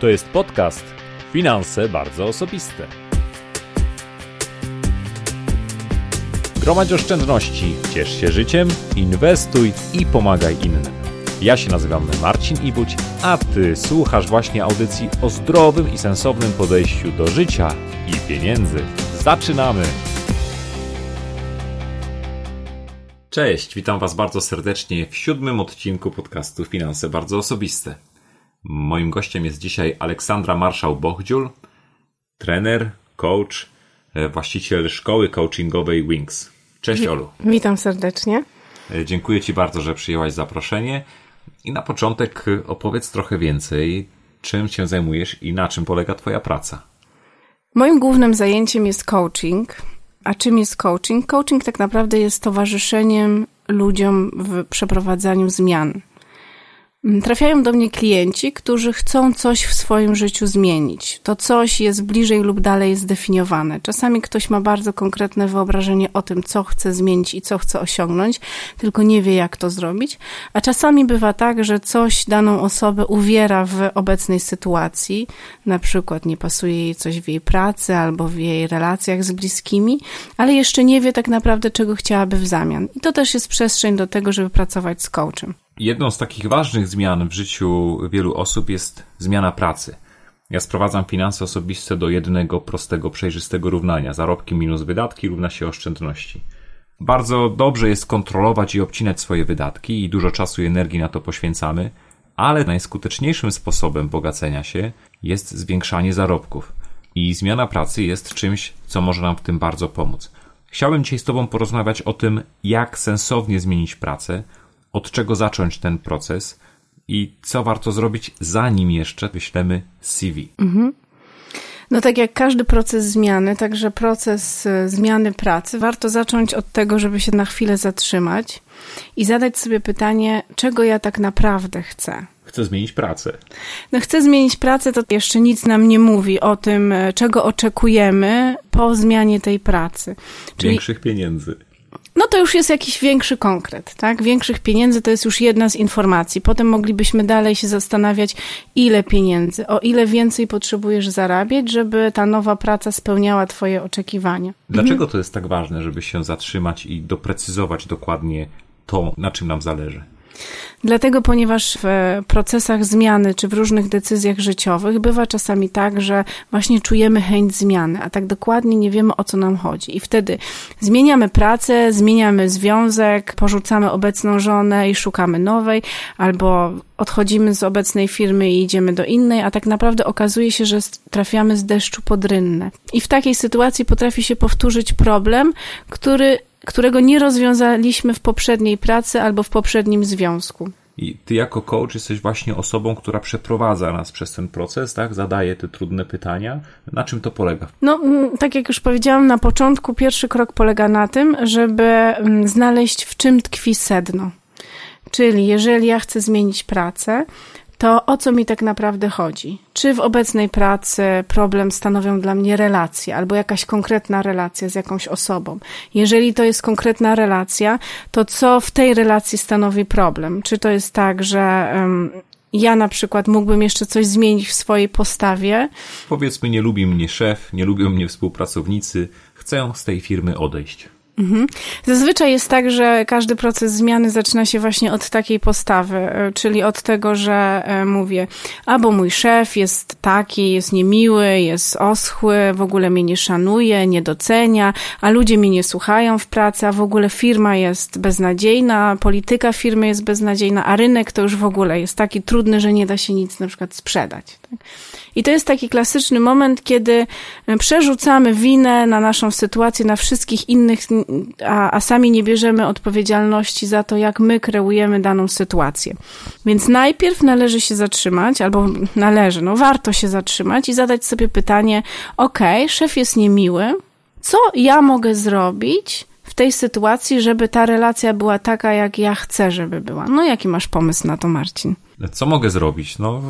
To jest podcast Finanse bardzo osobiste. Gromadź oszczędności, ciesz się życiem, inwestuj i pomagaj innym. Ja się nazywam Marcin Ibuć, a Ty słuchasz właśnie audycji o zdrowym i sensownym podejściu do życia i pieniędzy. Zaczynamy! Cześć, witam Was bardzo serdecznie w siódmym odcinku podcastu Finanse Bardzo Osobiste. Moim gościem jest dzisiaj Aleksandra Marszał-Bochdziul, trener, coach, e, właściciel szkoły coachingowej Wings. Cześć Olu. Witam serdecznie. E, dziękuję Ci bardzo, że przyjęłaś zaproszenie. I na początek e, opowiedz trochę więcej, czym się zajmujesz i na czym polega Twoja praca. Moim głównym zajęciem jest coaching. A czym jest coaching? Coaching tak naprawdę jest towarzyszeniem ludziom w przeprowadzaniu zmian. Mm, trafiają do mnie klienci, którzy chcą coś w swoim życiu zmienić. To coś jest bliżej lub dalej zdefiniowane. Czasami ktoś ma bardzo konkretne wyobrażenie o tym, co chce zmienić i co chce osiągnąć, tylko nie wie, jak to zrobić. A czasami bywa tak, że coś daną osobę uwiera w obecnej sytuacji, na przykład nie pasuje jej coś w jej pracy albo w jej relacjach z bliskimi, ale jeszcze nie wie tak naprawdę, czego chciałaby w zamian. I to też jest przestrzeń do tego, żeby pracować z coachem. Jedną z takich ważnych zmian w życiu wielu osób jest zmiana pracy. Ja sprowadzam finanse osobiste do jednego prostego, przejrzystego równania. Zarobki minus wydatki równa się oszczędności. Bardzo dobrze jest kontrolować i obcinać swoje wydatki i dużo czasu i energii na to poświęcamy, ale najskuteczniejszym sposobem bogacenia się jest zwiększanie zarobków. I zmiana pracy jest czymś, co może nam w tym bardzo pomóc. Chciałbym dzisiaj z Tobą porozmawiać o tym, jak sensownie zmienić pracę, od czego zacząć ten proces i co warto zrobić, zanim jeszcze wyślemy CV. Mhm. No tak jak każdy proces zmiany, także proces e, zmiany pracy, warto zacząć od tego, żeby się na chwilę zatrzymać i zadać sobie pytanie, czego ja tak naprawdę chcę. Chcę zmienić pracę. No chcę zmienić pracę, to jeszcze nic nam nie mówi o tym, e, czego oczekujemy po zmianie tej pracy. Czyli... Większych pieniędzy no to już jest jakiś większy konkret, tak? Większych pieniędzy to jest już jedna z informacji. Potem moglibyśmy dalej się zastanawiać, ile pieniędzy, o ile więcej potrzebujesz zarabiać, żeby ta nowa praca spełniała Twoje oczekiwania. Dlaczego to jest tak ważne, żeby się zatrzymać i doprecyzować dokładnie to, na czym nam zależy? Dlatego, ponieważ w procesach zmiany czy w różnych decyzjach życiowych bywa czasami tak, że właśnie czujemy chęć zmiany, a tak dokładnie nie wiemy o co nam chodzi. I wtedy zmieniamy pracę, zmieniamy związek, porzucamy obecną żonę i szukamy nowej, albo odchodzimy z obecnej firmy i idziemy do innej, a tak naprawdę okazuje się, że trafiamy z deszczu pod rynnę. I w takiej sytuacji potrafi się powtórzyć problem, który którego nie rozwiązaliśmy w poprzedniej pracy albo w poprzednim związku. I ty jako coach jesteś właśnie osobą, która przeprowadza nas przez ten proces, tak? Zadaje te trudne pytania. Na czym to polega? No, tak jak już powiedziałam na początku, pierwszy krok polega na tym, żeby znaleźć w czym tkwi sedno. Czyli jeżeli ja chcę zmienić pracę, to o co mi tak naprawdę chodzi? Czy w obecnej pracy problem stanowią dla mnie relacje albo jakaś konkretna relacja z jakąś osobą? Jeżeli to jest konkretna relacja, to co w tej relacji stanowi problem? Czy to jest tak, że um, ja na przykład mógłbym jeszcze coś zmienić w swojej postawie? Powiedzmy, nie lubi mnie szef, nie lubią mnie współpracownicy, chcę z tej firmy odejść. Mhm. Zazwyczaj jest tak, że każdy proces zmiany zaczyna się właśnie od takiej postawy, e, czyli od tego, że e, mówię, albo mój szef jest taki, jest niemiły, jest oschły, w ogóle mnie nie szanuje, nie docenia, a ludzie mnie nie słuchają w pracy, a w ogóle firma jest beznadziejna, polityka firmy jest beznadziejna, a rynek to już w ogóle jest taki trudny, że nie da się nic na przykład sprzedać. Tak? I to jest taki klasyczny moment, kiedy e, przerzucamy winę na naszą sytuację, na wszystkich innych, a, a sami nie bierzemy odpowiedzialności za to, jak my kreujemy daną sytuację. Więc najpierw należy się zatrzymać, albo należy, no warto się zatrzymać i zadać sobie pytanie: OK, szef jest niemiły, co ja mogę zrobić? w tej sytuacji, żeby ta relacja była taka, jak ja chcę, żeby była. No, jaki masz pomysł na to, Marcin? Co mogę zrobić? No,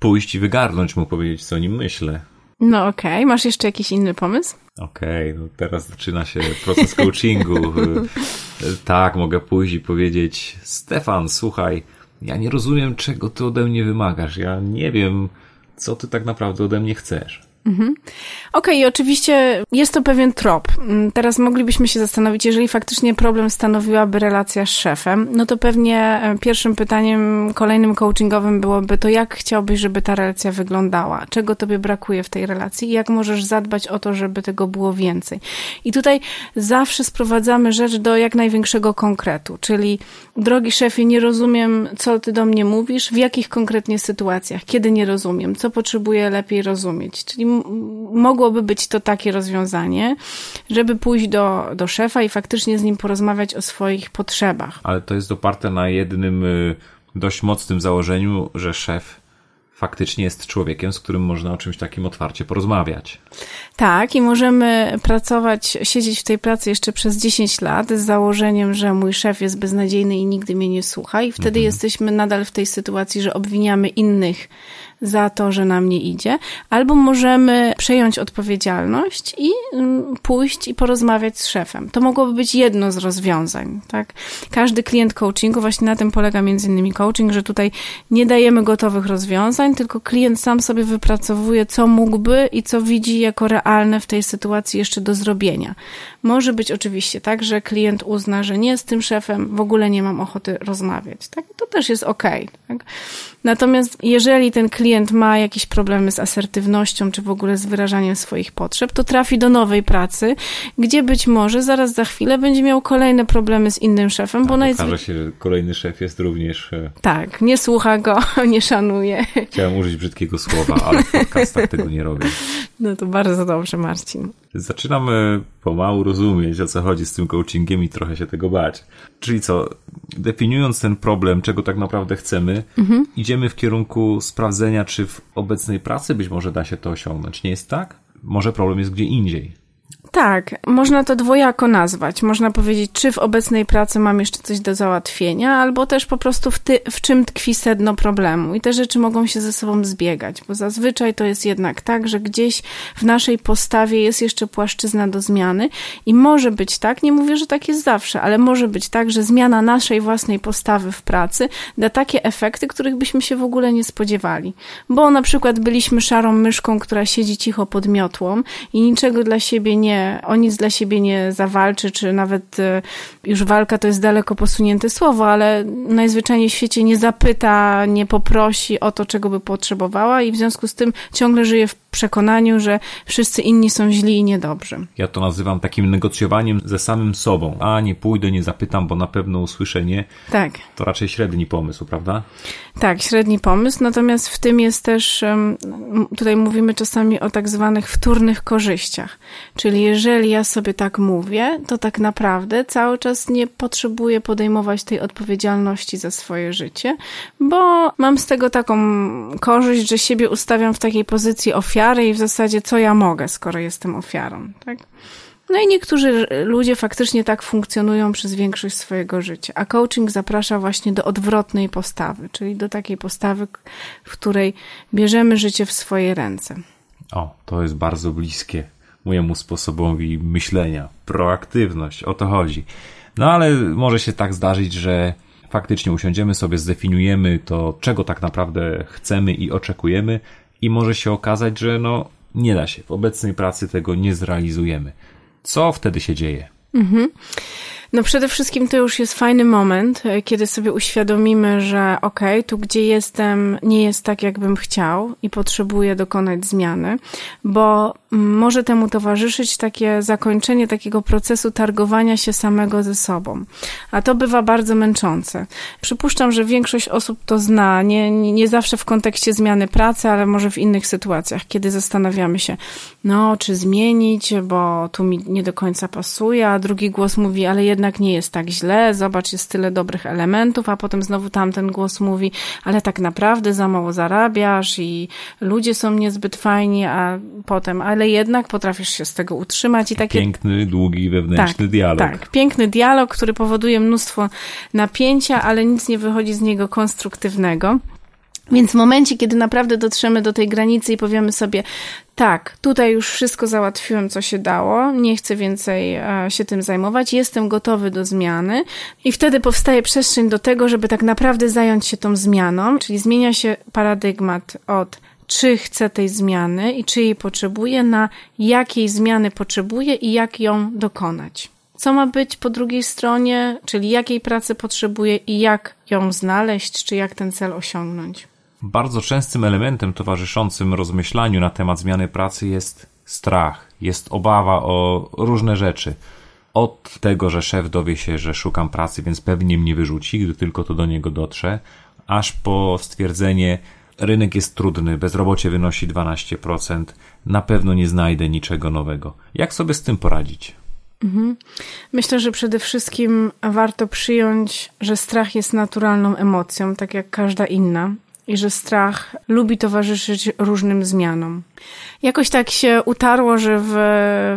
pójść i wygarnąć mu, powiedzieć, co o nim myślę. No okej, okay. masz jeszcze jakiś inny pomysł? Okej, okay, no teraz zaczyna się proces coachingu. tak, mogę pójść i powiedzieć, Stefan, słuchaj, ja nie rozumiem, czego ty ode mnie wymagasz. Ja nie wiem, co ty tak naprawdę ode mnie chcesz. Mhm. Okej, okay, oczywiście jest to pewien trop. Mm, teraz moglibyśmy się zastanowić, jeżeli faktycznie problem stanowiłaby relacja z szefem, no to pewnie e, pierwszym pytaniem kolejnym coachingowym byłoby to, jak chciałbyś, żeby ta relacja wyglądała? Czego tobie brakuje w tej relacji i jak możesz zadbać o to, żeby tego było więcej? I tutaj zawsze sprowadzamy rzecz do jak największego konkretu, czyli drogi szefie, nie rozumiem, co ty do mnie mówisz, w jakich konkretnie sytuacjach, kiedy nie rozumiem, co potrzebuję lepiej rozumieć, czyli mogłoby być to takie rozwiązanie, żeby pójść do, do szefa i faktycznie z nim porozmawiać o swoich potrzebach. Ale to jest oparte na jednym y, dość mocnym założeniu, że szef faktycznie jest człowiekiem, z którym można o czymś takim otwarcie porozmawiać. Tak, i możemy pracować, siedzieć w tej pracy jeszcze przez 10 lat z założeniem, że mój szef jest beznadziejny i nigdy mnie nie słucha, i wtedy mhm. jesteśmy nadal w tej sytuacji, że obwiniamy innych za to, że nam nie idzie, albo możemy przejąć odpowiedzialność i mm, pójść i porozmawiać z szefem. To mogłoby być jedno z rozwiązań, tak? Każdy klient coachingu, właśnie na tym polega między innymi coaching, że tutaj nie dajemy gotowych rozwiązań, tylko klient sam sobie wypracowuje, co mógłby i co widzi jako realne w tej sytuacji jeszcze do zrobienia. Może być oczywiście tak, że klient uzna, że nie z tym szefem w ogóle nie mam ochoty rozmawiać, tak? To też jest ok. Tak? Natomiast jeżeli ten klient ma jakieś problemy z asertywnością, czy w ogóle z wyrażaniem swoich potrzeb, to trafi do nowej pracy, gdzie być może zaraz za chwilę będzie miał kolejne problemy z innym szefem, bo najzwy... okaże się, że kolejny szef jest również... E, tak, nie słucha go, nie szanuje. Chciałem użyć brzydkiego słowa, ale w podcastach tego nie robię. No to bardzo dobrze, Marcin. Zaczynamy pomału rozumieć, o co chodzi z tym coachingiem i trochę się tego bać. Czyli co, definiując ten problem, czego tak naprawdę chcemy, mhm. idziemy w kierunku sprawdzenia, czy w obecnej pracy być może da się to osiągnąć. Nie jest tak? Może problem jest gdzie indziej. Tak, można to dwojako nazwać. Można powiedzieć, czy w obecnej pracy mam jeszcze coś do załatwienia, albo też po prostu w, ty, w czym tkwi sedno problemu. I te rzeczy mogą się ze sobą zbiegać, bo zazwyczaj to jest jednak tak, że gdzieś w naszej postawie jest jeszcze płaszczyzna do zmiany i może być tak, nie mówię, że tak jest zawsze, ale może być tak, że zmiana naszej własnej postawy w pracy da takie efekty, których byśmy się w ogóle nie spodziewali. Bo na przykład byliśmy szarą myszką, która siedzi cicho pod miotłą i niczego dla siebie nie o nic dla siebie nie zawalczy, czy nawet e, już walka to jest daleko posunięte słowo, ale najzwyczajniej w świecie nie zapyta, nie poprosi o to, czego by potrzebowała i w związku z tym ciągle żyje w przekonaniu, że wszyscy inni są źli i niedobrzy. Ja to nazywam takim negocjowaniem ze samym sobą. A nie pójdę, nie zapytam, bo na pewno usłyszę nie. Tak. To raczej średni pomysł, prawda? Tak, średni pomysł, natomiast w tym jest też, tutaj mówimy czasami o tak zwanych wtórnych korzyściach. Czyli jeżeli ja sobie tak mówię, to tak naprawdę cały czas nie potrzebuję podejmować tej odpowiedzialności za swoje życie, bo mam z tego taką korzyść, że siebie ustawiam w takiej pozycji ofiary i w zasadzie co ja mogę, skoro jestem ofiarą, tak? No i niektórzy ludzie faktycznie tak funkcjonują przez większość swojego życia, a coaching zaprasza właśnie do odwrotnej postawy, czyli do takiej postawy, w której bierzemy życie w swoje ręce. O, to jest bardzo bliskie mojemu sposobowi myślenia. Proaktywność, o to chodzi. No ale może się tak zdarzyć, że faktycznie usiądziemy sobie, zdefiniujemy to, czego tak naprawdę chcemy i oczekujemy, i może się okazać, że no nie da się. W obecnej pracy tego nie zrealizujemy. Co wtedy się dzieje? Mhm. No przede wszystkim to już jest fajny moment, e, kiedy sobie uświadomimy, że okej, okay, tu gdzie jestem nie jest tak, jakbym chciał i potrzebuję dokonać zmiany, bo może temu towarzyszyć takie zakończenie takiego procesu targowania się samego ze sobą. A to bywa bardzo męczące. Przypuszczam, że większość osób to zna, nie, nie zawsze w kontekście zmiany pracy, ale może w innych sytuacjach, kiedy zastanawiamy się, no, czy zmienić, bo tu mi nie do końca pasuje, a drugi głos mówi, ale jednak nie jest tak źle, zobacz, jest tyle dobrych elementów, a potem znowu tamten głos mówi, ale tak naprawdę za mało zarabiasz i ludzie są niezbyt fajni, a potem, ale jednak potrafisz się z tego utrzymać i takie... Piękny, długi, wewnętrzny tak, dialog. Tak, piękny dialog, który powoduje mnóstwo napięcia, ale nic nie wychodzi z niego konstruktywnego. Więc w momencie, kiedy naprawdę dotrzemy do tej granicy i powiemy sobie, tak, tutaj już wszystko załatwiłem, co się dało, nie chcę więcej e, się tym zajmować, jestem gotowy do zmiany i wtedy powstaje przestrzeń do tego, żeby tak naprawdę zająć się tą zmianą, czyli zmienia się paradygmat od czy chce tej zmiany i czy jej potrzebuje, na jakiej zmiany potrzebuje i jak ją dokonać. Co ma być po drugiej stronie, czyli jakiej pracy potrzebuje i jak ją znaleźć, czy jak ten cel osiągnąć. Bardzo częstym elementem towarzyszącym rozmyślaniu na temat zmiany pracy jest strach, jest obawa o różne rzeczy. Od tego, że szef dowie się, że szukam pracy, więc pewnie mnie wyrzuci, gdy tylko to do niego dotrze, aż po stwierdzenie, rynek jest trudny, bezrobocie wynosi 12%, na pewno nie znajdę niczego nowego. Jak sobie z tym poradzić? Mhm. Myślę, że przede wszystkim warto przyjąć, że strach jest naturalną emocją, tak jak każda inna, i że strach lubi towarzyszyć różnym zmianom. Jakoś tak się utarło, że w,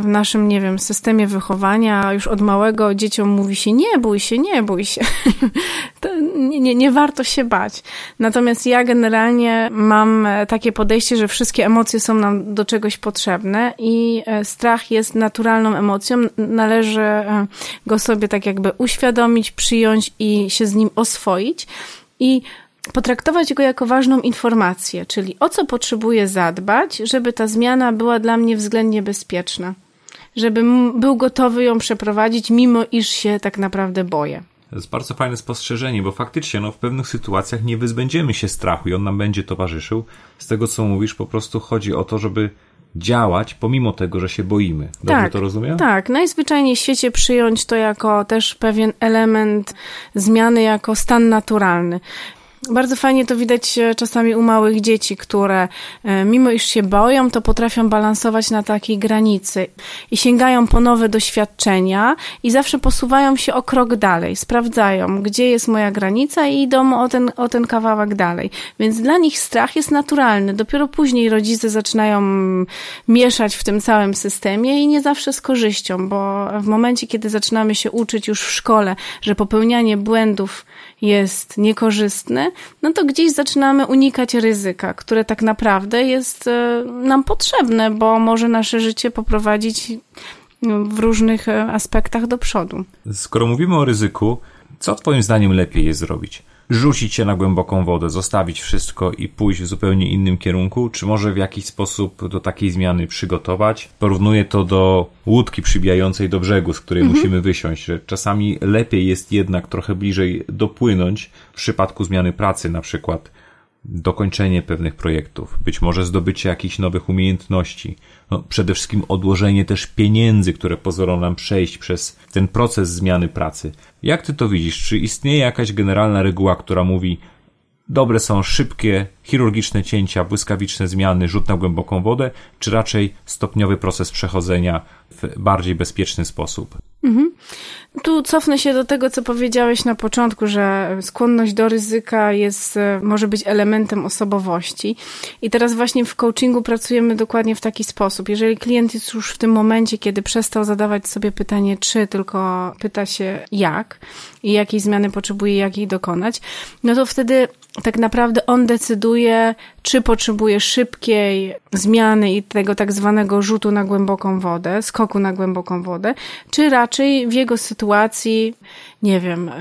w, naszym, nie wiem, systemie wychowania już od małego dzieciom mówi się nie bój się, nie bój się. nie, nie, nie warto się bać. Natomiast ja generalnie mam takie podejście, że wszystkie emocje są nam do czegoś potrzebne i e, strach jest naturalną emocją. Należy e, go sobie tak jakby uświadomić, przyjąć i się z nim oswoić. I potraktować go jako ważną informację, czyli o co potrzebuję zadbać, żeby ta zmiana była dla mnie względnie bezpieczna, żebym był gotowy ją przeprowadzić, mimo iż się tak naprawdę boję. To jest bardzo fajne spostrzeżenie, bo faktycznie no, w pewnych sytuacjach nie wyzbędziemy się strachu i on nam będzie towarzyszył. Z tego, co mówisz, po prostu chodzi o to, żeby działać pomimo tego, że się boimy. Dobrze tak, to rozumiem? Tak, najzwyczajniej w świecie przyjąć to jako też pewien element zmiany, jako stan naturalny. Bardzo fajnie to widać e, czasami u małych dzieci, które e, mimo iż się boją, to potrafią balansować na takiej granicy i sięgają po nowe doświadczenia i zawsze posuwają się o krok dalej, sprawdzają, gdzie jest moja granica i idą o ten, o ten kawałek dalej. Więc dla nich strach jest naturalny. Dopiero później rodzice zaczynają mieszać w tym całym systemie i nie zawsze z korzyścią, bo w momencie, kiedy zaczynamy się uczyć już w szkole, że popełnianie błędów jest niekorzystne, no to gdzieś zaczynamy unikać ryzyka, które tak naprawdę jest e, nam potrzebne, bo może nasze życie poprowadzić w różnych e, aspektach do przodu. Skoro mówimy o ryzyku, co Twoim zdaniem lepiej jest zrobić? Rzucić się na głęboką wodę, zostawić wszystko i pójść w zupełnie innym kierunku, czy może w jakiś sposób do takiej zmiany przygotować? Porównuję to do łódki przybijającej do brzegu, z której mhm. musimy wysiąść, że czasami lepiej jest jednak trochę bliżej dopłynąć w przypadku zmiany pracy, na przykład dokończenie pewnych projektów, być może zdobycie jakichś nowych umiejętności, no, przede wszystkim odłożenie też pieniędzy, które pozwolą nam przejść przez ten proces zmiany pracy. Jak ty to widzisz? Czy istnieje jakaś generalna reguła, która mówi, dobre są szybkie, chirurgiczne cięcia, błyskawiczne zmiany, rzut na głęboką wodę, czy raczej stopniowy proces przechodzenia w bardziej bezpieczny sposób? Mhm. Tu cofnę się do tego, co powiedziałeś na początku, że skłonność do ryzyka jest, e, może być elementem osobowości. I teraz właśnie w coachingu pracujemy dokładnie w taki sposób. Jeżeli klient jest już w tym momencie, kiedy przestał zadawać sobie pytanie czy, tylko pyta się jak i jakiej zmiany potrzebuje, jak jej dokonać, no to wtedy tak naprawdę on decyduje, czy potrzebuje szybkiej zmiany i tego tak zwanego rzutu na głęboką wodę, skoku na głęboką wodę, czy raczej w jego sytuacji nie wiem,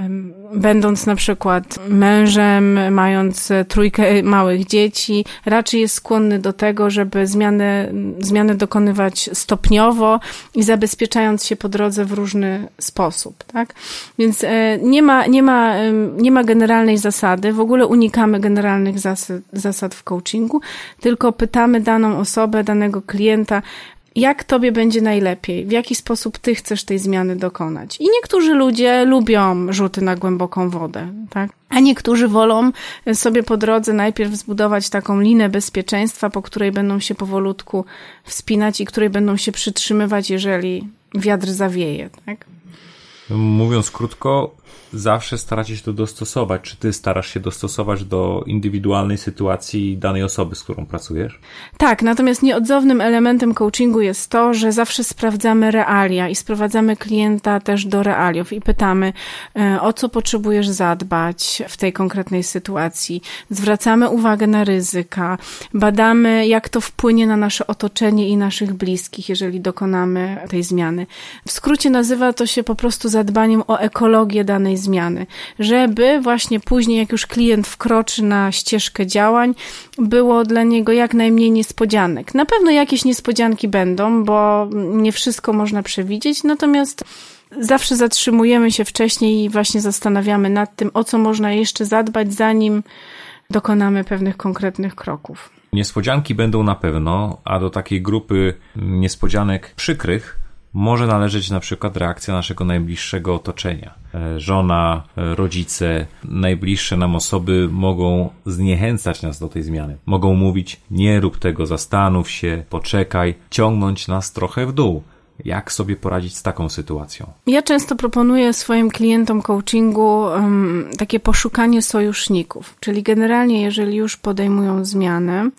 będąc na przykład mężem, mając trójkę małych dzieci, raczej jest skłonny do tego, żeby zmiany, zmiany dokonywać stopniowo i zabezpieczając się po drodze w różny sposób, tak? Więc e, nie ma, nie ma, nie ma generalnej zasady, w ogóle unikamy generalnych zasad, zasad w coachingu, tylko pytamy daną osobę, danego klienta, jak tobie będzie najlepiej, w jaki sposób ty chcesz tej zmiany dokonać. I niektórzy ludzie lubią rzuty na głęboką wodę, tak? A niektórzy wolą sobie po drodze najpierw zbudować taką linę bezpieczeństwa, po której będą się powolutku wspinać i której będą się przytrzymywać, jeżeli wiatr zawieje, tak? Mówiąc krótko, zawsze staracie się to dostosować. Czy ty starasz się dostosować do indywidualnej sytuacji danej osoby, z którą pracujesz? Tak, natomiast nieodzownym elementem coachingu jest to, że zawsze sprawdzamy realia i sprowadzamy klienta też do realiów i pytamy, e, o co potrzebujesz zadbać w tej konkretnej sytuacji. Zwracamy uwagę na ryzyka, badamy, jak to wpłynie na nasze otoczenie i naszych bliskich, jeżeli dokonamy tej zmiany. W skrócie nazywa to się po prostu zadbaniem o ekologię danej zmiany, żeby właśnie później, jak już klient wkroczy na ścieżkę działań, było dla niego jak najmniej niespodzianek. Na pewno jakieś niespodzianki będą, bo nie wszystko można przewidzieć, natomiast zawsze zatrzymujemy się wcześniej i właśnie zastanawiamy nad tym, o co można jeszcze zadbać, zanim dokonamy pewnych konkretnych kroków. Niespodzianki będą na pewno, a do takiej grupy niespodzianek przykrych może należeć na przykład reakcja naszego najbliższego otoczenia. E, żona, e, rodzice, najbliższe nam osoby mogą zniechęcać nas do tej zmiany. Mogą mówić: nie rób tego, zastanów się, poczekaj, ciągnąć nas trochę w dół. Jak sobie poradzić z taką sytuacją? Ja często proponuję swoim klientom coachingu um, takie poszukanie sojuszników, czyli generalnie, jeżeli już podejmują zmianę,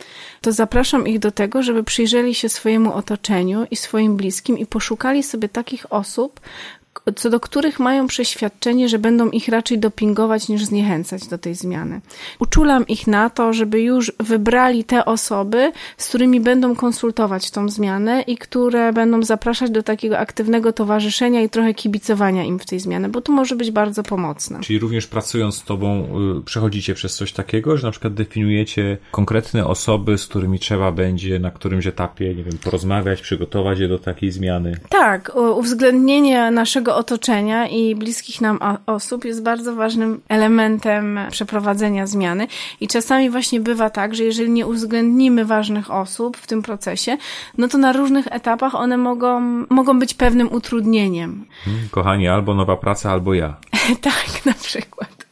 to zapraszam ich do tego, żeby przyjrzeli się swojemu otoczeniu i swoim bliskim i poszukali sobie takich osób, co do których mają przeświadczenie, że będą ich raczej dopingować niż zniechęcać do tej zmiany. Uczulam ich na to, żeby już wybrali te osoby, z którymi będą konsultować tą zmianę i które będą zapraszać do takiego aktywnego towarzyszenia i trochę kibicowania im w tej zmianie, bo to może być bardzo pomocne. Czyli również pracując z Tobą, y, przechodzicie przez coś takiego, że na przykład definiujecie konkretne osoby, z którymi trzeba będzie na którymś etapie, nie wiem, porozmawiać, przygotować je do takiej zmiany? Tak, uwzględnienie naszego otoczenia i bliskich nam osób jest bardzo ważnym elementem przeprowadzenia zmiany. I czasami właśnie bywa tak, że jeżeli nie uwzględnimy ważnych osób w tym procesie, no to na różnych etapach one mogą, mogą być pewnym utrudnieniem. Hmm, kochani, albo nowa praca, albo ja. tak, na przykład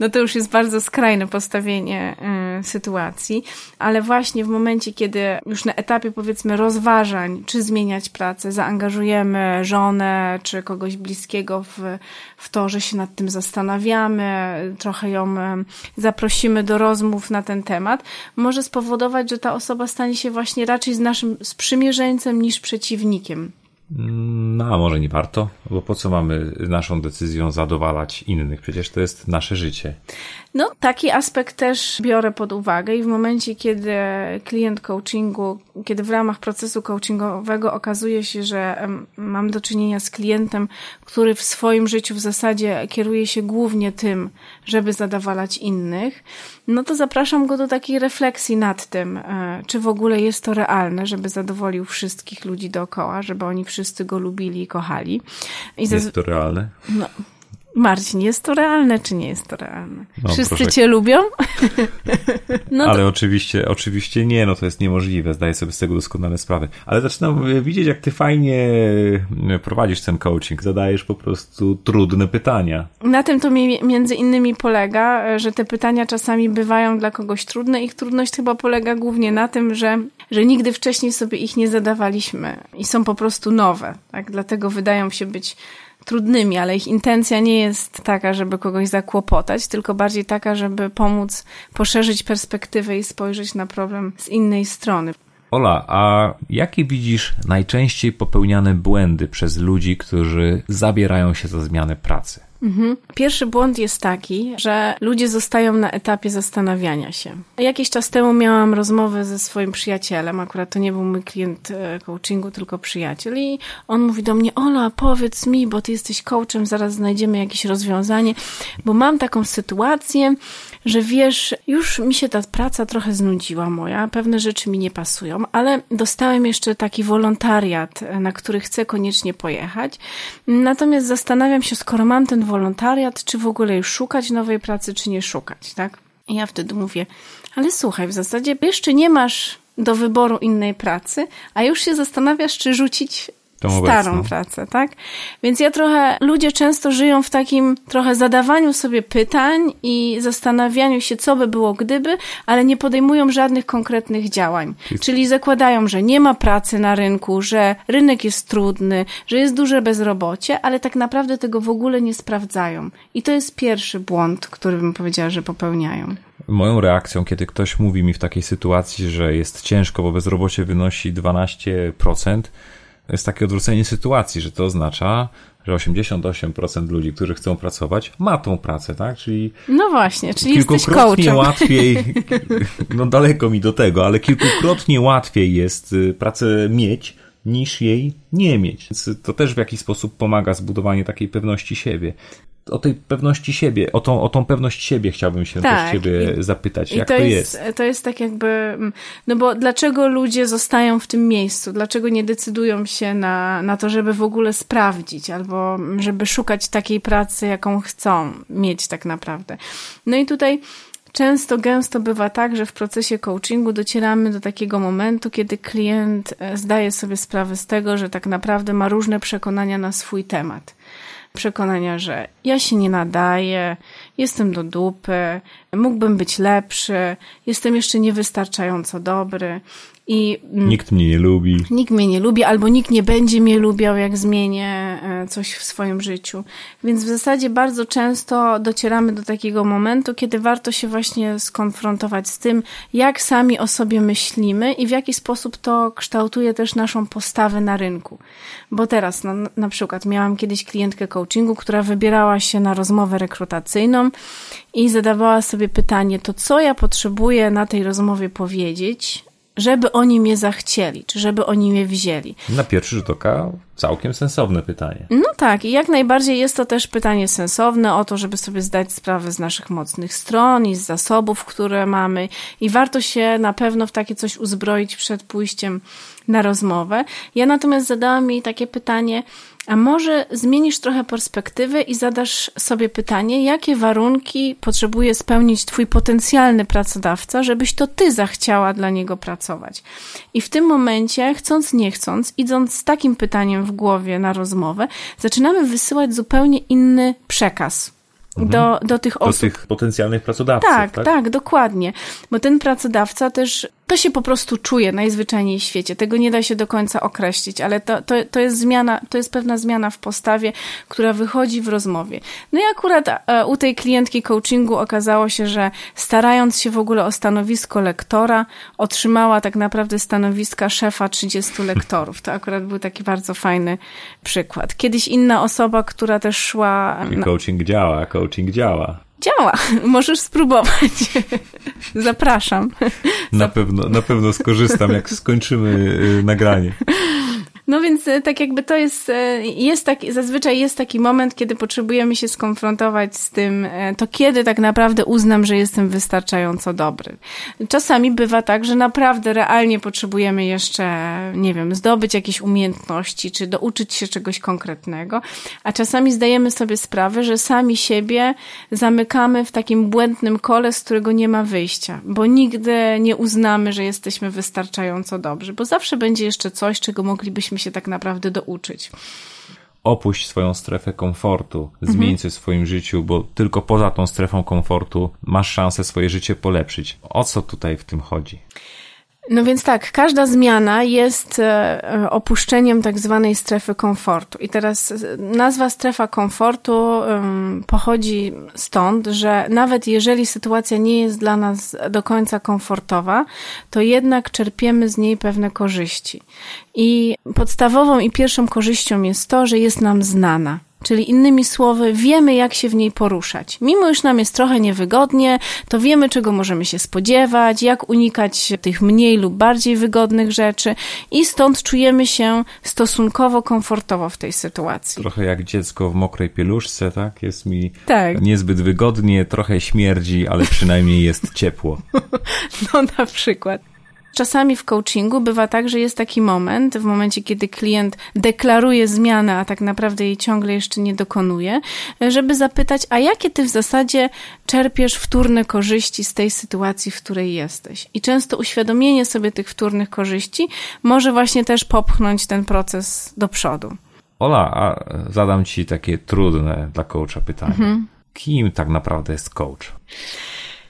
no to już jest bardzo skrajne postawienie y, sytuacji, ale właśnie w momencie, kiedy już na etapie powiedzmy rozważań, czy zmieniać pracę, zaangażujemy żonę, czy kogoś bliskiego w, w to, że się nad tym zastanawiamy, trochę ją y, zaprosimy do rozmów na ten temat, może spowodować, że ta osoba stanie się właśnie raczej z naszym sprzymierzeńcem niż przeciwnikiem. No, a może nie warto, bo po co mamy naszą decyzją zadowalać innych? Przecież to jest nasze życie. No, taki aspekt też biorę pod uwagę i w momencie, kiedy klient coachingu, kiedy w ramach procesu coachingowego okazuje się, że mam do czynienia z klientem, który w swoim życiu w zasadzie kieruje się głównie tym, żeby zadowalać innych, no to zapraszam go do takiej refleksji nad tym, e, czy w ogóle jest to realne, żeby zadowolił wszystkich ludzi dookoła, żeby oni wszyscy go lubili i kochali. I jest to realne? No, Marcin, jest to realne, czy nie jest to realne? No, Wszyscy proszę. cię lubią? no Ale to... oczywiście, oczywiście nie, no to jest niemożliwe, zdaję sobie z tego doskonale sprawę. Ale zaczynam widzieć, jak ty fajnie prowadzisz ten coaching, zadajesz po prostu trudne pytania. Na tym to mi między innymi polega, że te pytania czasami bywają dla kogoś trudne. Ich trudność chyba polega głównie na tym, że, że nigdy wcześniej sobie ich nie zadawaliśmy i są po prostu nowe. Tak? Dlatego wydają się być trudnymi, ale ich intencja nie jest taka, żeby kogoś zakłopotać, tylko bardziej taka, żeby pomóc poszerzyć perspektywę i spojrzeć na problem z innej strony. Ola, a jakie widzisz najczęściej popełniane błędy przez ludzi, którzy zabierają się za zmianę pracy? Mhm. Pierwszy błąd jest taki, że ludzie zostają na etapie zastanawiania się. Jakiś czas temu miałam rozmowę ze swoim przyjacielem, akurat to nie był mój klient e, coachingu, tylko przyjaciel i on mówi do mnie, Ola, powiedz mi, bo ty jesteś coachem, zaraz znajdziemy jakieś rozwiązanie, bo mam taką sytuację, że wiesz, już mi się ta praca trochę znudziła moja, pewne rzeczy mi nie pasują, ale dostałem jeszcze taki wolontariat, na który chcę koniecznie pojechać. Natomiast zastanawiam się, skoro mam ten wolontariat, czy w ogóle już szukać nowej pracy, czy nie szukać, tak? I ja wtedy mówię, ale słuchaj, w zasadzie jeszcze nie masz do wyboru innej pracy, a już się zastanawiasz, czy rzucić Tą starą obecną. pracę, tak? Więc ja trochę, ludzie często żyją w takim trochę zadawaniu sobie pytań i zastanawianiu się, co by było gdyby, ale nie podejmują żadnych konkretnych działań. Czyli zakładają, że nie ma pracy na rynku, że rynek jest trudny, że jest duże bezrobocie, ale tak naprawdę tego w ogóle nie sprawdzają. I to jest pierwszy błąd, który bym powiedziała, że popełniają. Moją reakcją, kiedy ktoś mówi mi w takiej sytuacji, że jest ciężko, bo bezrobocie wynosi 12%, jest takie odwrócenie sytuacji, że to oznacza, że 88% ludzi, którzy chcą pracować, ma tą pracę, tak? Czyli no właśnie, czyli kilkukrotnie łatwiej, no daleko mi do tego, ale kilkukrotnie łatwiej jest y, pracę mieć niż jej nie mieć. Więc to też w jakiś sposób pomaga zbudowanie takiej pewności siebie o tej pewności siebie, o tą, o tą pewność siebie chciałbym się tak. też ciebie I, zapytać, i jak to, to jest, jest, To jest tak jakby, no bo dlaczego ludzie zostają w tym miejscu? Dlaczego nie decydują się na, na to, żeby w ogóle sprawdzić, albo żeby szukać takiej pracy, jaką chcą mieć tak naprawdę? No i tutaj Często, gęsto bywa tak, że w procesie coachingu docieramy do takiego momentu, kiedy klient e, zdaje sobie sprawę z tego, że tak naprawdę ma różne przekonania na swój temat przekonania, że ja się nie nadaję, jestem do dupy, mógłbym być lepszy, jestem jeszcze niewystarczająco dobry. I mm, nikt mnie nie lubi. Nikt mnie nie lubi, albo nikt nie będzie mnie lubiał, jak zmienię e, coś w swoim życiu. Więc w zasadzie bardzo często docieramy do takiego momentu, kiedy warto się właśnie skonfrontować z tym, jak sami o sobie myślimy i w jaki sposób to kształtuje też naszą postawę na rynku. Bo teraz, no, na przykład, miałam kiedyś klientkę coachingu, która wybierała się na rozmowę rekrutacyjną i zadawała sobie pytanie, to co ja potrzebuję na tej rozmowie powiedzieć, żeby oni mnie zachcieli, czy żeby oni mnie wzięli. Na pierwszy rzut oka całkiem sensowne pytanie. No tak, i jak najbardziej jest to też pytanie sensowne o to, żeby sobie zdać sprawę z naszych mocnych stron i z zasobów, które mamy i warto się na pewno w takie coś uzbroić przed pójściem na rozmowę. Ja natomiast zadałam jej takie pytanie, a może zmienisz trochę perspektywę i zadasz sobie pytanie, jakie warunki potrzebuje spełnić Twój potencjalny pracodawca, żebyś to Ty zachciała dla niego pracować. I w tym momencie, chcąc nie chcąc, idąc z takim pytaniem w głowie na rozmowę, zaczynamy wysyłać zupełnie inny przekaz mhm. do, do tych osób. Do tych potencjalnych pracodawców. Tak, tak, tak, dokładnie. Bo ten pracodawca też to się po prostu czuje najzwyczajniej w świecie. Tego nie da się do końca określić, ale to, to, to jest zmiana, to jest pewna zmiana w postawie, która wychodzi w rozmowie. No i akurat e, u tej klientki coachingu okazało się, że starając się w ogóle o stanowisko lektora, otrzymała tak naprawdę stanowiska szefa 30 lektorów. To akurat był taki bardzo fajny przykład. Kiedyś inna osoba, która też szła. I coaching działa, coaching działa. Działa. Możesz spróbować. Zapraszam. Na pewno, na pewno skorzystam, jak skończymy y, nagranie. No więc e, tak jakby to jest, e, jest taki, zazwyczaj jest taki moment, kiedy potrzebujemy się skonfrontować z tym, e, to kiedy tak naprawdę uznam, że jestem wystarczająco dobry. Czasami bywa tak, że naprawdę realnie potrzebujemy jeszcze, nie wiem, zdobyć jakieś umiejętności, czy douczyć się czegoś konkretnego, a czasami zdajemy sobie sprawę, że sami siebie zamykamy w takim błędnym kole, z którego nie ma wyjścia, bo nigdy nie uznamy, że jesteśmy wystarczająco dobrzy, bo zawsze będzie jeszcze coś, czego moglibyśmy powinniśmy się tak naprawdę douczyć. Opuść swoją strefę komfortu, zmień mhm. coś w swoim życiu, bo tylko poza tą strefą komfortu masz szansę swoje życie polepszyć. O co tutaj w tym chodzi? No więc tak, każda zmiana jest e, opuszczeniem tak zwanej strefy komfortu. I teraz e, nazwa strefa komfortu pochodzi stąd, że nawet jeżeli sytuacja nie jest dla nas do końca komfortowa, to jednak czerpiemy z niej pewne korzyści. I podstawową i pierwszą korzyścią jest to, że jest nam znana. Czyli innymi słowy, wiemy, jak się w niej poruszać. Mimo już nam jest trochę niewygodnie, to wiemy, czego możemy się spodziewać, jak unikać tych mniej lub bardziej wygodnych rzeczy, i stąd czujemy się stosunkowo komfortowo w tej sytuacji. Trochę jak dziecko w mokrej pieluszce, tak? Jest mi tak. niezbyt wygodnie, trochę śmierdzi, ale przynajmniej jest ciepło. No, na przykład. Czasami w coachingu bywa tak, że jest taki moment, w momencie, kiedy klient deklaruje zmianę, a tak naprawdę jej ciągle jeszcze nie dokonuje, żeby zapytać, a jakie ty w zasadzie czerpiesz wtórne korzyści z tej sytuacji, w której jesteś. I często uświadomienie sobie tych wtórnych korzyści może właśnie też popchnąć ten proces do przodu. Ola, a zadam ci takie trudne dla coacha pytanie. Mhm. Kim tak naprawdę jest coach?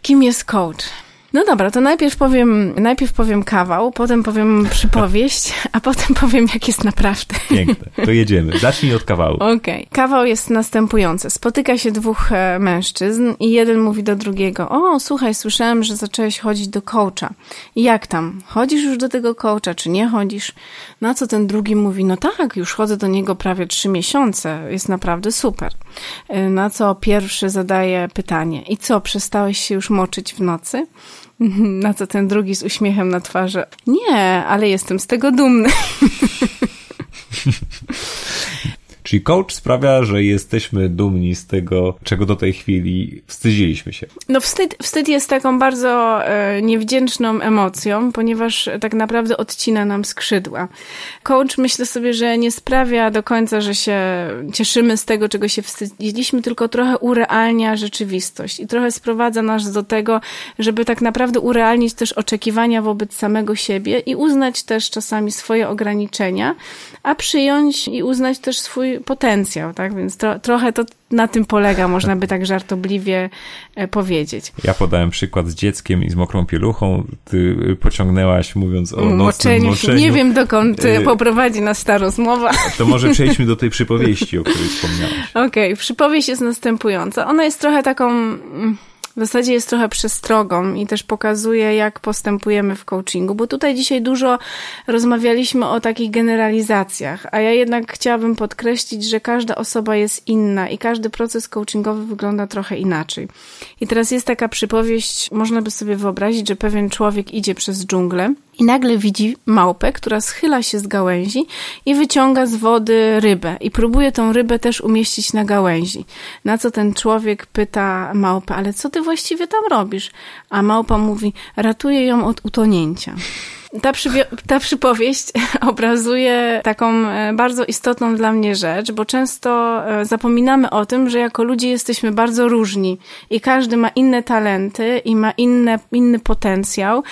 Kim jest coach? No dobra, to najpierw powiem, najpierw powiem kawał, potem powiem przypowieść, a potem powiem, jak jest naprawdę. Piękne. To jedziemy. Zacznij od kawału. Okej. Okay. Kawał jest następujący. Spotyka się dwóch e, mężczyzn i jeden mówi do drugiego, o, słuchaj, słyszałem, że zacząłeś chodzić do coacha. Jak tam? Chodzisz już do tego coacha, czy nie chodzisz? Na co ten drugi mówi, no tak, już chodzę do niego prawie trzy miesiące. Jest naprawdę super. E, na co pierwszy zadaje pytanie, i co, przestałeś się już moczyć w nocy? Na co ten drugi z uśmiechem na twarzy. Nie, ale jestem z tego dumny. Czyli coach sprawia, że jesteśmy dumni z tego, czego do tej chwili wstydziliśmy się. No wstyd, wstyd jest taką bardzo e, niewdzięczną emocją, ponieważ tak naprawdę odcina nam skrzydła. Coach myślę sobie, że nie sprawia do końca, że się cieszymy z tego, czego się wstydziliśmy, tylko trochę urealnia rzeczywistość i trochę sprowadza nas do tego, żeby tak naprawdę urealnić też oczekiwania wobec samego siebie i uznać też czasami swoje ograniczenia, a przyjąć i uznać też swój potencjał, tak? Więc tro, trochę to na tym polega, można by tak żartobliwie e, powiedzieć. Ja podałem przykład z dzieckiem i z mokrą pieluchą. Ty pociągnęłaś mówiąc o nocnym moczeniu. moczeniu. Nie wiem, dokąd e, poprowadzi nas ta rozmowa. To może przejdźmy do tej przypowieści, o której wspomniałaś. Okej, okay, przypowieść jest następująca. Ona jest trochę taką mm, w zasadzie jest trochę przestrogą i też pokazuje, jak postępujemy w coachingu, bo tutaj dzisiaj dużo rozmawialiśmy o takich generalizacjach, a ja jednak chciałabym podkreślić, że każda osoba jest inna i każdy proces coachingowy wygląda trochę inaczej. I teraz jest taka przypowieść, można by sobie wyobrazić, że pewien człowiek idzie przez dżunglę i nagle widzi małpę, która schyla się z gałęzi i wyciąga z wody rybę i próbuje tą rybę też umieścić na gałęzi. Na co ten człowiek pyta małpę, ale co ty właściwie tam robisz? A małpa mówi, ratuję ją od utonięcia. Ta, ta przypowieść obrazuje taką e, bardzo istotną dla mnie rzecz, bo często e, zapominamy o tym, że jako ludzie jesteśmy bardzo różni i każdy ma inne talenty i ma inne, inny potencjał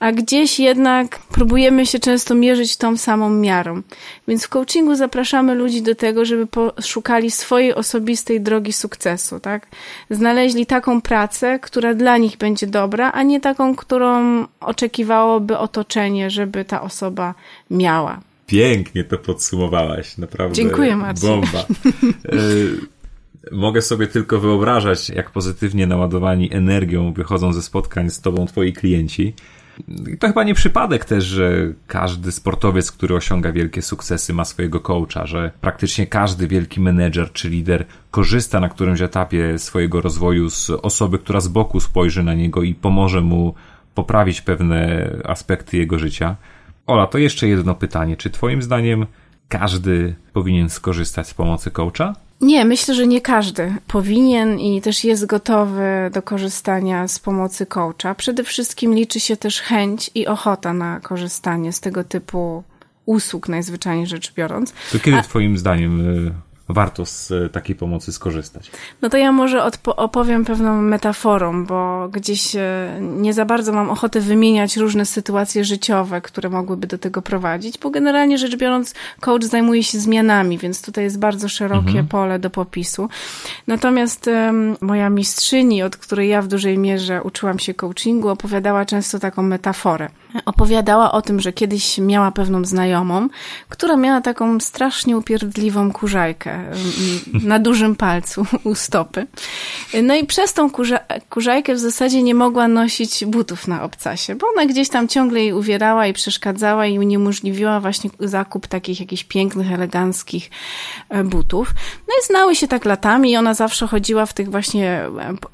a gdzieś jednak próbujemy się często mierzyć tą samą miarą. Więc w coachingu zapraszamy ludzi do tego, żeby poszukali swojej osobistej drogi sukcesu, tak? Znaleźli taką pracę, która dla nich będzie dobra, a nie taką, którą oczekiwałoby otoczenie, żeby ta osoba miała. Pięknie to podsumowałaś, naprawdę. Dziękuję, Marcin. Bomba. E, mogę sobie tylko wyobrażać, jak pozytywnie naładowani energią wychodzą ze spotkań z tobą twoi klienci. To chyba nie przypadek też, że każdy sportowiec, który osiąga wielkie sukcesy, ma swojego coacha, że praktycznie każdy wielki menedżer czy lider korzysta na którymś etapie swojego rozwoju z osoby, która z boku spojrzy na niego i pomoże mu poprawić pewne aspekty jego życia. Ola, to jeszcze jedno pytanie. Czy Twoim zdaniem każdy powinien skorzystać z pomocy coacha? Nie, myślę, że nie każdy powinien i też jest gotowy do korzystania z pomocy coacha. Przede wszystkim liczy się też chęć i ochota na korzystanie z tego typu usług, najzwyczajniej rzecz biorąc. To kiedy A... Twoim zdaniem y, warto z e, takiej pomocy skorzystać. No to ja może opowiem pewną metaforą, bo gdzieś e, nie za bardzo mam ochotę wymieniać różne sytuacje życiowe, które mogłyby do tego prowadzić, bo generalnie rzecz biorąc, coach zajmuje się zmianami, więc tutaj jest bardzo szerokie mhm. pole do popisu. Natomiast moja mistrzyni, od której ja w dużej mierze uczyłam się coachingu, opowiadała często taką metaforę. Opowiadała o tym, że kiedyś miała pewną znajomą, która miała taką strasznie upierdliwą kurzajkę na dużym palcu u stopy. No i przez tą kurza, kurzajkę w zasadzie nie mogła nosić butów na obcasie, bo ona gdzieś tam ciągle jej uwierała i przeszkadzała i uniemożliwiła właśnie zakup takich jakichś pięknych, eleganckich e, butów. No i znały się tak latami i ona zawsze chodziła w tych właśnie e,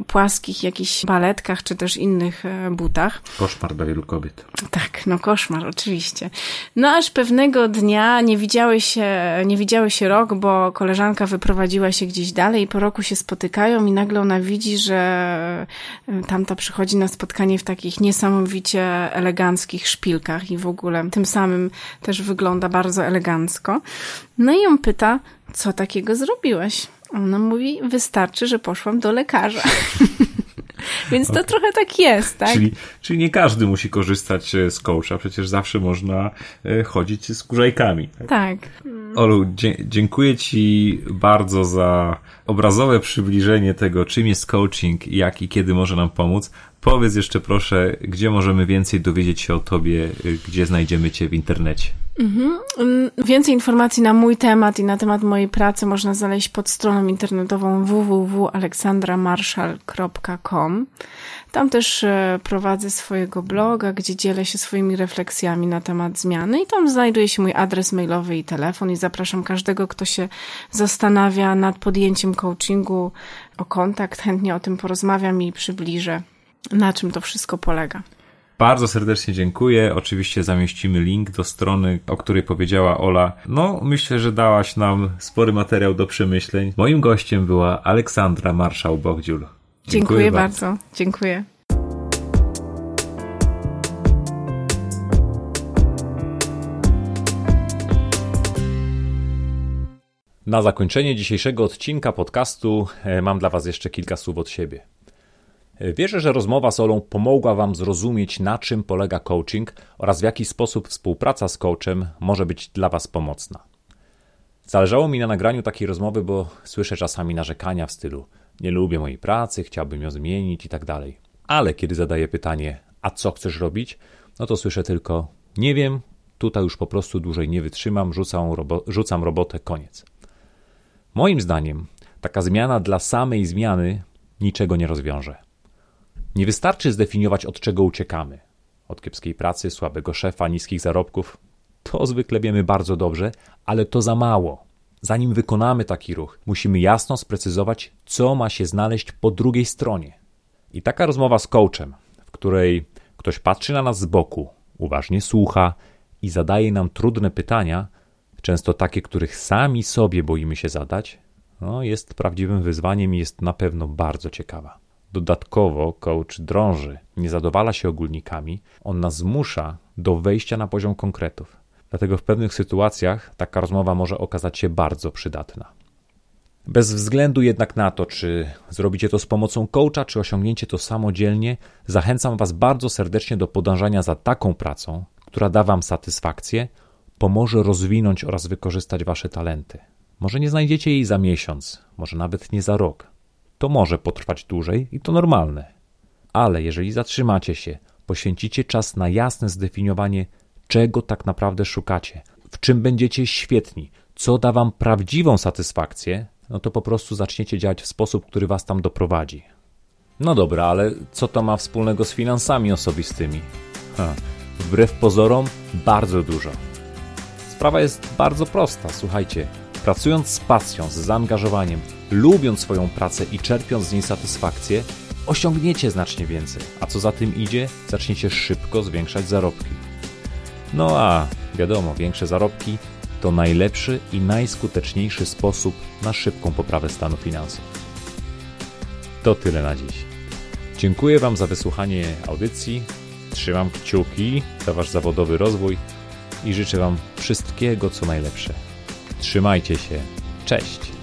płaskich jakichś baletkach czy też innych e, butach. Koszmar dla wielu kobiet. Tak, no koszmar, oczywiście. No aż pewnego dnia nie widziały się, nie widziały się rok, bo koleżanka wyprowadziła się gdzieś dalej i po roku się spotykają i nagle ona widzi, że e, tamta przychodzi na spotkanie w takich niesamowicie eleganckich szpilkach i w ogóle tym samym też wygląda bardzo elegancko. No i ją pyta, co takiego zrobiłeś? Ona mówi, wystarczy, że poszłam do lekarza. Więc to okay. trochę tak jest, tak? Czyli, czyli nie każdy musi korzystać e, z coacha, przecież zawsze można e, chodzić z kurzajkami. Tak. tak. Olu, dziękuję Ci bardzo za obrazowe przybliżenie tego, czym jest coaching, jak i kiedy może nam pomóc. Powiedz jeszcze proszę, gdzie możemy więcej dowiedzieć się o Tobie, e, gdzie znajdziemy Cię w internecie. Mhm. Mm, więcej informacji na mój temat i na temat mojej pracy można znaleźć pod stroną internetową www.aleksandramarszal.com. Tam też e, prowadzę swojego bloga, gdzie dzielę się swoimi refleksjami na temat zmiany i tam znajduje się mój adres mailowy i telefon i zapraszam każdego, kto się zastanawia nad podjęciem coachingu o kontakt. Chętnie o tym porozmawiam i przybliżę na czym to wszystko polega. Bardzo serdecznie dziękuję. Oczywiście zamieścimy link do strony, o której powiedziała Ola. No, myślę, że dałaś nam spory materiał do przemyśleń. Moim gościem była Aleksandra Marszał-Bogdziul. Dziękuję, dziękuję bardzo. bardzo. Dziękuję. Na zakończenie dzisiejszego odcinka podcastu e, mam dla Was jeszcze kilka słów od siebie. E, wierzę, że rozmowa z Olą pomogła Wam zrozumieć, na czym polega coaching oraz w jaki sposób współpraca z coachem może być dla Was pomocna. Zależało mi na nagraniu takiej rozmowy, bo słyszę czasami narzekania w stylu nie lubię mojej pracy, chciałbym ją zmienić i tak dalej. Ale kiedy zadaję pytanie, a co chcesz robić, no to słyszę tylko nie wiem, tutaj już po prostu dłużej nie wytrzymam, rzucam, robo rzucam robotę, koniec. Moim zdaniem taka zmiana dla samej zmiany niczego nie rozwiąże. Nie wystarczy zdefiniować, od czego uciekamy. Od kiepskiej pracy, słabego szefa, niskich zarobków. To zwykle wiemy bardzo dobrze, ale to za mało. Zanim wykonamy taki ruch, musimy jasno sprecyzować, co ma się znaleźć po drugiej stronie. I taka rozmowa z coachem, w której ktoś patrzy na nas z boku, uważnie słucha i zadaje nam trudne pytania, często takie, których sami sobie boimy się zadać, no, jest prawdziwym wyzwaniem i jest na pewno bardzo ciekawa. Dodatkowo coach drąży, nie zadowala się ogólnikami, on nas zmusza do wejścia na poziom konkretów. Dlatego w pewnych sytuacjach taka rozmowa może okazać się bardzo przydatna. Bez względu jednak na to, czy zrobicie to z pomocą coacha, czy osiągnięcie to samodzielnie, zachęcam Was bardzo serdecznie do podążania za taką pracą, która da Wam satysfakcję, pomoże rozwinąć oraz wykorzystać Wasze talenty. Może nie znajdziecie jej za miesiąc, może nawet nie za rok. To może potrwać dłużej i to normalne. Ale jeżeli zatrzymacie się, poświęcicie czas na jasne zdefiniowanie, czego tak naprawdę szukacie, w czym będziecie świetni, co da wam prawdziwą satysfakcję, no to po prostu zaczniecie działać w sposób, który was tam doprowadzi. No dobra, ale co to ma wspólnego z finansami osobistymi? Ha, wbrew pozorom, bardzo dużo. Sprawa jest bardzo prosta, słuchajcie. Pracując z pasją, z zaangażowaniem, lubiąc swoją pracę i czerpiąc z niej satysfakcję, osiągniecie znacznie więcej, a co za tym idzie, zaczniecie szybko zwiększać zarobki. No a wiadomo, większe zarobki to najlepszy i najskuteczniejszy sposób na szybką poprawę stanu finansów. To tyle na dziś. Dziękuję Wam za wysłuchanie audycji. Trzymam kciuki za Wasz zawodowy rozwój i życzę Wam wszystkiego co najlepsze. Trzymajcie się. Cześć.